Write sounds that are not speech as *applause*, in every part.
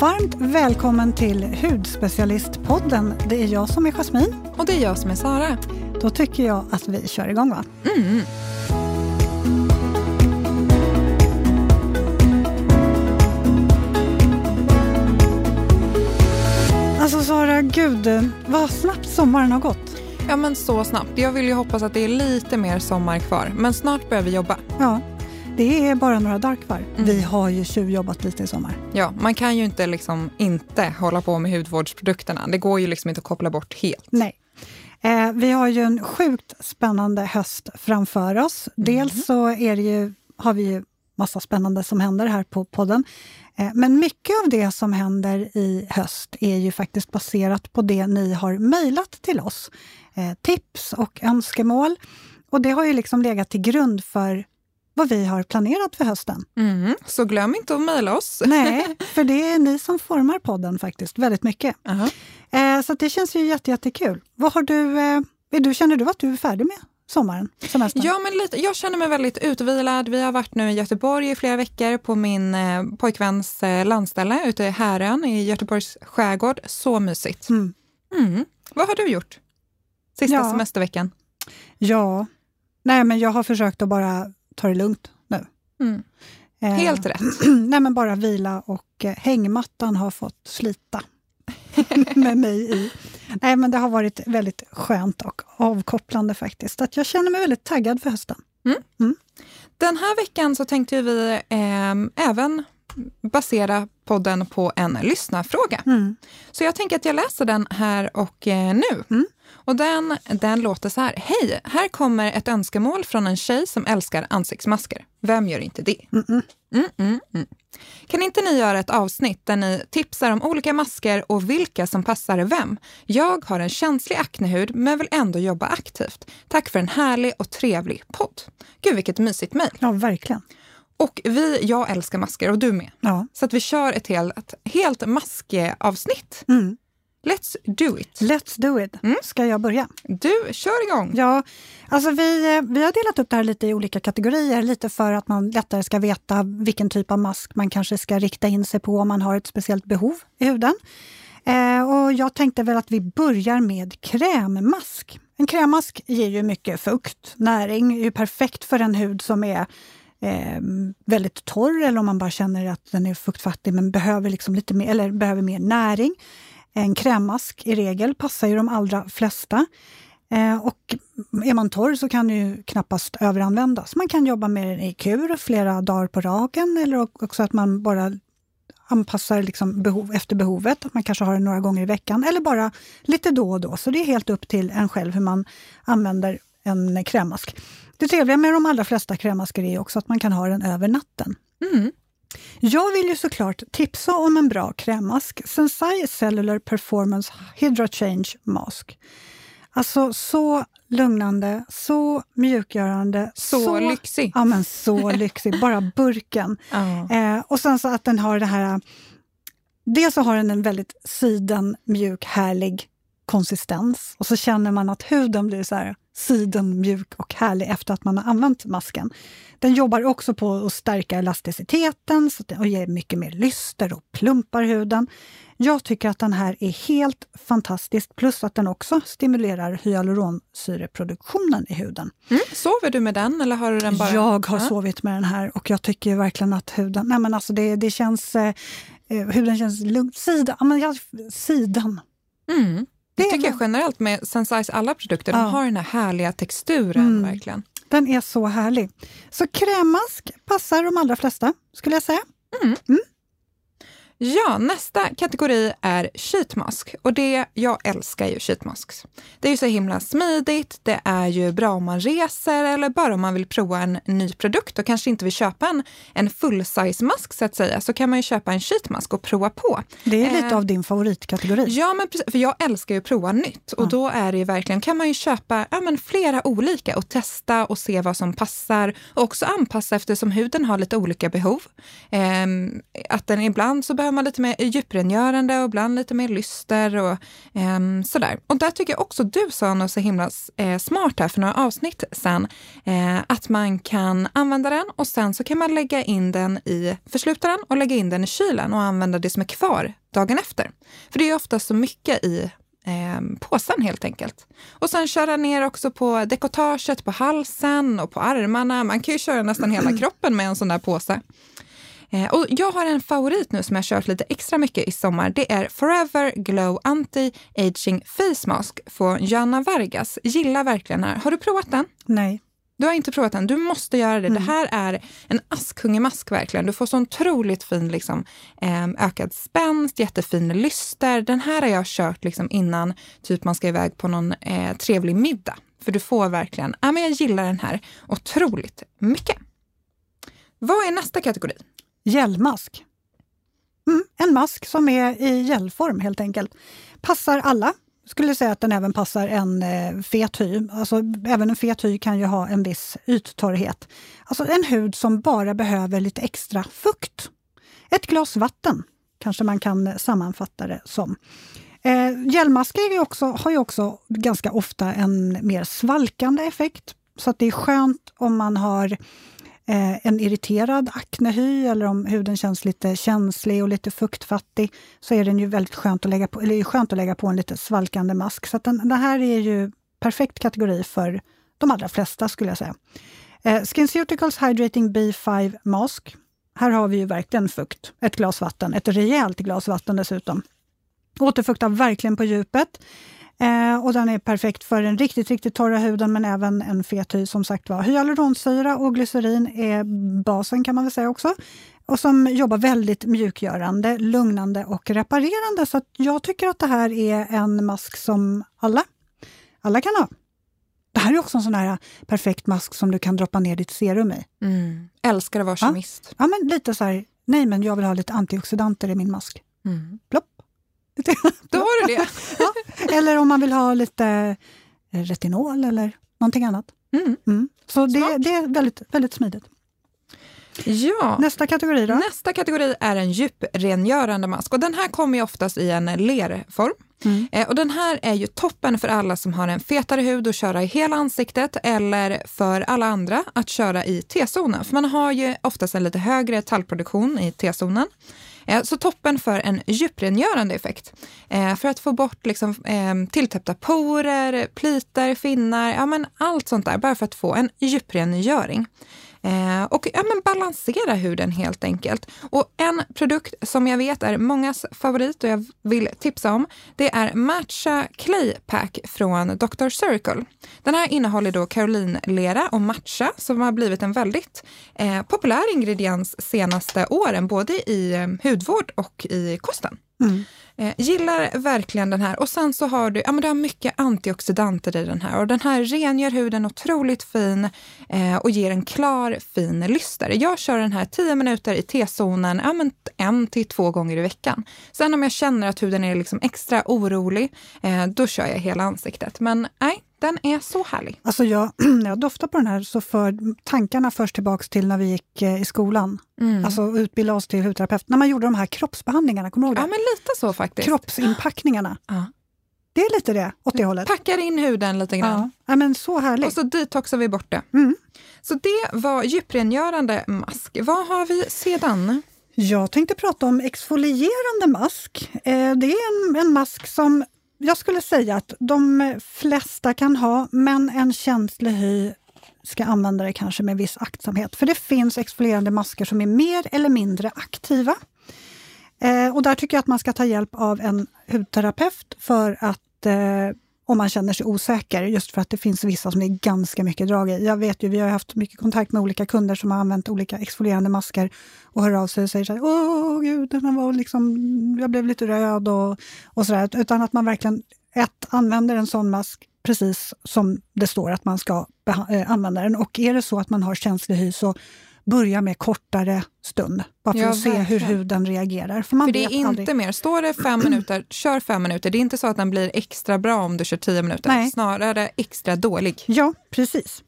Varmt välkommen till Hudspecialistpodden. Det är jag som är Jasmin. Och det är jag som är Sara. Då tycker jag att vi kör igång va? Mm. Alltså Sara, gud vad snabbt sommaren har gått. Ja men så snabbt. Jag vill ju hoppas att det är lite mer sommar kvar. Men snart börjar vi jobba. Ja, det är bara några dagar kvar. Mm. Vi har ju tjuvjobbat lite i sommar. Ja, man kan ju inte liksom inte hålla på med hudvårdsprodukterna. Det går ju liksom inte att koppla bort helt. Nej. Eh, vi har ju en sjukt spännande höst framför oss. Mm. Dels så är ju, har vi ju massa spännande som händer här på podden. Eh, men mycket av det som händer i höst är ju faktiskt baserat på det ni har mejlat till oss. Eh, tips och önskemål. Och det har ju liksom legat till grund för vad vi har planerat för hösten. Mm, så glöm inte att mejla oss. *laughs* Nej, för det är ni som formar podden faktiskt väldigt mycket. Uh -huh. eh, så det känns ju jätte, jättekul. Vad har du, eh, du, känner du att du är färdig med sommaren? Semestern? Ja, men lite, jag känner mig väldigt utvilad. Vi har varit nu i Göteborg i flera veckor på min eh, pojkväns eh, landställe ute i Härön i Göteborgs skärgård. Så mysigt. Mm. Mm. Vad har du gjort sista ja. semesterveckan? Ja, nej men jag har försökt att bara ta det lugnt nu. Mm. Eh, Helt rätt. *clears throat* nej, men bara vila och eh, hängmattan har fått slita *laughs* med mig i. Nej, men det har varit väldigt skönt och avkopplande faktiskt. Att jag känner mig väldigt taggad för hösten. Mm. Mm. Den här veckan så tänkte vi eh, även basera podden på en lyssnarfråga. Mm. Så jag tänker att jag läser den här och eh, nu. Mm. Och den, den låter så här. Hej! Här kommer ett önskemål från en tjej som älskar ansiktsmasker. Vem gör inte det? Mm -mm. Mm kan inte ni göra ett avsnitt där ni tipsar om olika masker och vilka som passar vem? Jag har en känslig aknehud men vill ändå jobba aktivt. Tack för en härlig och trevlig podd. Gud vilket mysigt mejl. Ja, verkligen. Och vi, jag älskar masker och du med. Ja. Så att vi kör ett helt, helt maskeavsnitt. Mm. Let's do it! Let's do it! Mm. Ska jag börja? Du, kör igång! Ja, alltså vi, vi har delat upp det här lite i olika kategorier, lite för att man lättare ska veta vilken typ av mask man kanske ska rikta in sig på om man har ett speciellt behov i huden. Eh, och jag tänkte väl att vi börjar med krämmask. En krämmask ger ju mycket fukt, näring, är ju perfekt för en hud som är eh, väldigt torr eller om man bara känner att den är fuktfattig men behöver, liksom lite mer, eller behöver mer näring. En krämmask i regel passar ju de allra flesta. Eh, och är man torr så kan den ju knappast överanvändas. Man kan jobba med den i kur flera dagar på raken eller också att man bara anpassar liksom behov, efter behovet. Att man kanske har den några gånger i veckan eller bara lite då och då. Så det är helt upp till en själv hur man använder en krämmask. Det trevliga med de allra flesta krämmasker är också att man kan ha den över natten. Mm. Jag vill ju såklart tipsa om en bra krämmask, Sensai Cellular Performance Hydra Change Mask. Alltså så lugnande, så mjukgörande. Så, så lyxig! Ja, men så *laughs* lyxig. Bara burken. Oh. Eh, och sen så att den har det här... Dels så har den en väldigt siden, mjuk, härlig konsistens. Och så känner man att huden blir så här siden, mjuk och härlig efter att man har använt masken. Den jobbar också på att stärka elasticiteten och ger mycket mer lyster och plumpar huden. Jag tycker att den här är helt fantastisk, plus att den också stimulerar hyaluronsyreproduktionen i huden. Mm. Sover du med den eller har du den bara? Jag har ja. sovit med den här och jag tycker verkligen att huden, nej men alltså det, det känns, eh, eh huden känns lugn. Sida, men jag, sidan. Mm. Det, tycker jag generellt med Sensais alla produkter. De har den här härliga texturen. Mm. verkligen. Den är så härlig. Så krämmask passar de allra flesta, skulle jag säga. Mm. Mm. Ja, nästa kategori är sheetmask. Och det, jag älskar ju sheetmasks. Det är ju så himla smidigt, det är ju bra om man reser eller bara om man vill prova en ny produkt och kanske inte vill köpa en, en full-size-mask så att säga, så kan man ju köpa en sheetmask och prova på. Det är lite eh, av din favoritkategori. Ja, men precis, för jag älskar ju att prova nytt och mm. då är det verkligen, kan man ju köpa ja, men flera olika och testa och se vad som passar och också anpassa eftersom huden har lite olika behov. Eh, att den ibland så behöver behöver man lite mer djuprengörande och ibland lite mer lyster och eh, sådär. Och där tycker jag också du sa något så himla eh, smart här för några avsnitt sen, eh, att man kan använda den och sen så kan man lägga in den i förslutaren och lägga in den i kylen och använda det som är kvar dagen efter. För det är ofta så mycket i eh, påsen helt enkelt. Och sen köra ner också på dekotaget på halsen och på armarna. Man kan ju köra nästan hela *clears throat* kroppen med en sån där påse. Eh, och jag har en favorit nu som jag kört lite extra mycket i sommar. Det är Forever Glow Anti-Aging Face Mask från Joanna Vargas. Gillar verkligen den här. Har du provat den? Nej. Du har inte provat den. Du måste göra det. Mm. Det här är en askhungemask verkligen. Du får så otroligt fin liksom, ökad spänst, jättefin lyster. Den här har jag kört liksom innan typ man ska iväg på någon eh, trevlig middag. För du får verkligen, ja men jag gillar den här otroligt mycket. Vad är nästa kategori? Gelmask. Mm, en mask som är i gelform helt enkelt. Passar alla. Skulle säga att den även passar en eh, fet hy. Alltså, även en fet hy kan ju ha en viss yttorrhet. Alltså en hud som bara behöver lite extra fukt. Ett glas vatten kanske man kan sammanfatta det som. Eh, gelmasker också, har ju också ganska ofta en mer svalkande effekt. Så att det är skönt om man har eh, en irriterad aknehy eller om huden känns lite känslig och lite fuktfattig så är den ju väldigt skönt att lägga på, eller skönt att lägga på en lite svalkande mask. Så den, den här är ju perfekt kategori för de allra flesta skulle jag säga. Eh, SkinCeuticals Hydrating B5 Mask. Här har vi ju verkligen fukt. Ett glas vatten, ett rejält glas vatten dessutom. Återfuktar verkligen på djupet. Eh, och den är perfekt för den riktigt, riktigt torra huden men även en fet hy som sagt var. Hyaluronsyra och glycerin är basen kan man väl säga också. Och som jobbar väldigt mjukgörande, lugnande och reparerande. Så jag tycker att det här är en mask som alla, alla kan ha. Det här är också en sån här perfekt mask som du kan droppa ner ditt serum i. Mm. Älskar att vara kemist. Ja. ja, men lite så här, nej men jag vill ha lite antioxidanter i min mask. Mm. Plopp! *laughs* Då har du det. *laughs* ja. Eller om man vill ha lite eh, retinol eller någonting annat. Mm. Mm. Så det, det, är väldigt, väldigt smidigt. Ja. Nästa kategori då? Nästa kategori är en djuprengörande mask. Och den här kommer ju oftast i en lerform. Mm. Eh, och den här är ju toppen för alla som har en fetare hud och köra i hela ansiktet eller för alla andra att köra i T-zonen. För man har ju oftast en lite högre tallproduktion i T-zonen. Eh, så toppen för en djuprengörande effekt. Eh, för att få bort liksom, ehm, tilltäppta porer, plitar, finnar, ja, men allt sånt där. Bara för att få en djuprengöring. Eh, och ja, men balansera huden helt enkelt. Och en produkt som jag vet är mångas favorit och jag vill tipsa om, det är Matcha Clay Pack från Dr. Circle. Den här innehåller då karolinlera och matcha som har blivit en väldigt eh, populär ingrediens senaste åren, både i eh, hudvård och i kosten. Mm. Eh, gillar verkligen den här. Och sen så har du, ja, men du har mycket antioxidanter i den här. Och den här rengör huden otroligt fin eh, och ger en klar fin lyster. Jag kör den här 10 minuter i T-zonen, ja, men en till två gånger i veckan. Sen om jag känner att huden är liksom extra orolig, eh, då kör jag hela ansiktet. Men nej, den är så härlig. Alltså jag, när *clears throat* jag doftar på den här så för tankarna först tillbaka till när vi gick eh, i skolan. Mm. Alltså utbilda oss till hudterapeut. När man gjorde de här kroppsbehandlingarna, kommer du ihåg det? Ja, men lite så faktiskt. Kroppsinpackningarna. Ja. Det är lite det, åt det hållet. Packar in huden lite grann. Ja, ja men så härligt. Och så detoxar vi bort det. Mm. Så det var djuprengörande mask. Vad har vi sedan? Jag tänkte prata om exfolierande mask. Eh, det är en, en mask som jag skulle säga att de flesta kan ha, men en känslig hy ska använda det kanske med viss aktsamhet. För det finns exfolierande masker som är mer eller mindre aktiva. Eh, och där tycker jag att man ska ta hjälp av en hudterapeut för att eh, om man känner sig osäker, just för att det finns vissa som det är ganska mycket drag i. Jag vet ju, vi har haft mycket kontakt med olika kunder som har använt olika exfolierande masker och hör av sig och säger så här, åh gud, den var liksom, jag blev lite röd och, och sådär. Utan att man verkligen, ett, använder en sån mask precis som det står att man ska äh, använda den. Och är det så att man har känslig hy så börja med kortare stund. Bara för ja, att se hur huden reagerar. För, man för det är inte aldrig. mer, står det fem minuter, kör fem minuter. Det är inte så att den blir extra bra om du kör tio minuter, Nej. snarare extra dålig. Ja, precis.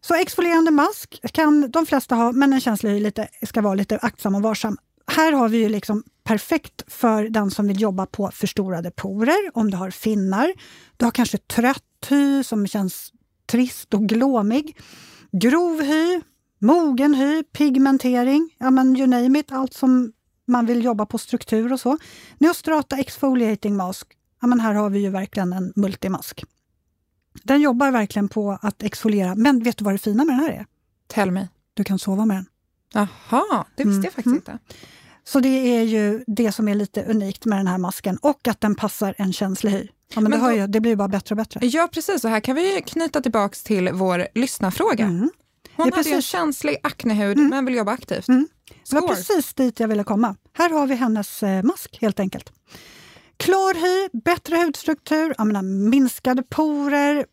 Så exfolierande mask kan de flesta ha, men en känslig hy lite, ska vara lite aktsam och varsam. här har vi ju liksom perfekt för den som vill jobba på förstorade porer, om du har finnar. Du har kanske trött hy som känns trist och glåmig. Grov hy, mogen hy, pigmentering, ja men you name it, allt som man vill jobba på struktur och så. Neostrata exfoliating mask, ja men här har vi ju verkligen en multimask. Den jobbar verkligen på att exfoliera, men vet du vad det fina med den här är? Tell me. Du kan sova med den. Jaha, det visste mm. jag faktiskt mm. inte. Så det är ju det som är lite unikt med den här masken och att den passar en känslig hy. Ja, men, men det, då, ju, det blir bara bättre och bättre. Ja, precis. Och här kan vi knyta tillbaks till vår lyssnarfråga. Mm. Hon hade en känslig aknehud mm. men vill jobba aktivt. Mm. Det var precis dit jag ville komma. Här har vi hennes eh, mask helt enkelt. Klar hy, bättre hudstruktur, menar, minskade porer.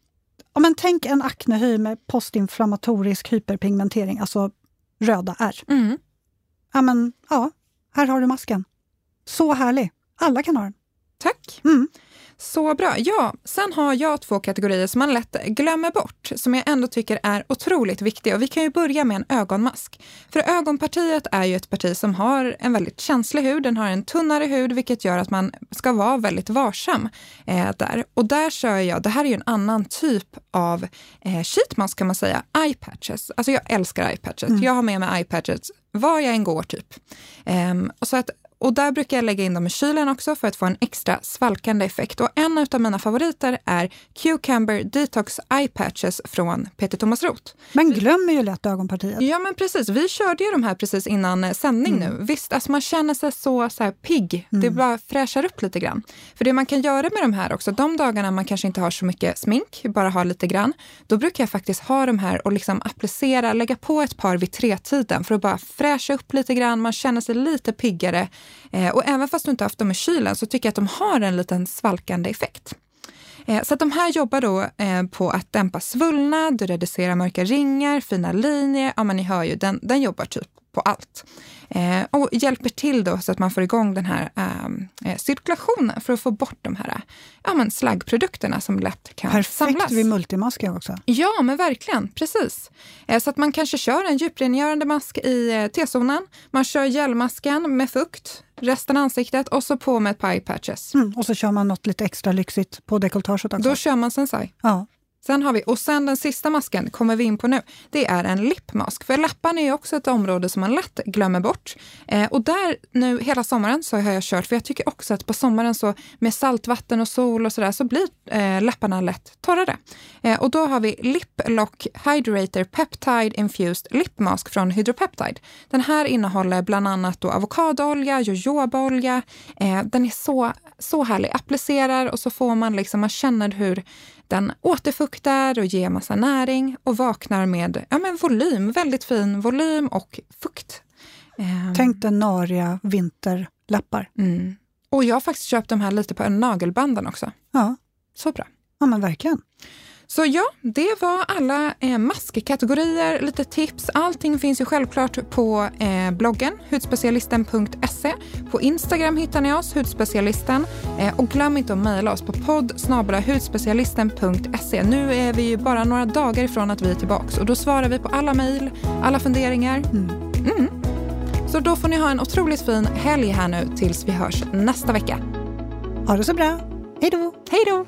Ja, men tänk en aknehy med postinflammatorisk hyperpigmentering, alltså röda ärr. Mm. Ja, men, ja, här har du masken. Så härlig. Alla kan ha den. Tack. Mm. Så bra. Ja, sen har jag två kategorier som man lätt glömmer bort, som jag ändå tycker är otroligt viktiga. Och vi kan ju börja med en ögonmask. För ögonpartiet är ju ett parti som har en väldigt känslig hud. Den har en tunnare hud, vilket gör att man ska vara väldigt varsam eh, där. Och där kör jag, det här är ju en annan typ av eh, sheetmask kan man säga, eye patches. Alltså jag älskar eye patches. Mm. Jag har med mig eye patches var jag än går typ. Um, och så att och där brukar jag lägga in dem i kylen också för att få en extra svalkande effekt. Och en av mina favoriter är Cucumber Detox Eye Patches från Peter Thomas Roth. Man glömmer ju lätt ögonpartiet. Ja, men precis. Vi körde ju de här precis innan eh, sändning mm. nu. Visst, alltså man känner sig så, så här pigg. Mm. Det bara fräschar upp lite grann. För det man kan göra med de här också, de dagarna man kanske inte har så mycket smink, bara har lite grann, då brukar jag faktiskt ha de här och liksom applicera, lägga på ett par vid tre-tiden för att bara fräscha upp lite grann. Man känner sig lite piggare Eh, och även fast du inte haft dem i kylen så tycker jag att de har en liten svalkande effekt. Eh, så att de här jobbar då eh, på att dämpa svullnad, reducera mörka ringar, fina linjer. Ja, men ni hör ju, den, den jobbar typ på allt. Eh, och hjälper till då så att man får igång den här ehm, eh, cirkulationen för att få bort de här ja, men slaggprodukterna som lätt kan Perfekt samlas. Perfekt vid multimasker också. Ja, men verkligen. Precis. Eh, så att man kanske kör en djuprengörande mask i eh, T-zonen. Man kör gelmasken med fukt, resten av ansiktet och så på med ett eye patches. Mm, och så kör man något lite extra lyxigt på dekolletaget också. Då kör man sensai. Ja. Sen har vi, och sen den sista masken kommer vi in på nu, det är en lippmask. För läpparna är också ett område som man lätt glömmer bort. Eh, och där nu hela sommaren så har jag kört, för jag tycker också att på sommaren så med saltvatten och sol och sådär så blir eh, läpparna lätt torrare. Eh, och då har vi Lip Lock Hydrator Peptide Infused Lip Mask från Hydropeptide. Den här innehåller bland annat då avokadoolja, jojobaolja. Eh, den är så, så härlig. Applicerar och så får man liksom, man känner hur den återfuktar och ger massa näring och vaknar med ja, men volym, väldigt fin volym och fukt. Um, Tänk dig nariga vinterlappar. Mm. Och jag har faktiskt köpt de här lite på nagelbanden också. Ja. Så bra. Ja, men verkligen. Så ja, det var alla eh, maskkategorier, lite tips. Allting finns ju självklart på eh, bloggen hudspecialisten.se. På Instagram hittar ni oss, hudspecialisten. Eh, och glöm inte att mejla oss på podd hudspecialisten.se. Nu är vi ju bara några dagar ifrån att vi är tillbaka och då svarar vi på alla mejl, alla funderingar. Mm. Mm. Så då får ni ha en otroligt fin helg här nu tills vi hörs nästa vecka. Ha det så bra. Hej då! Hej då!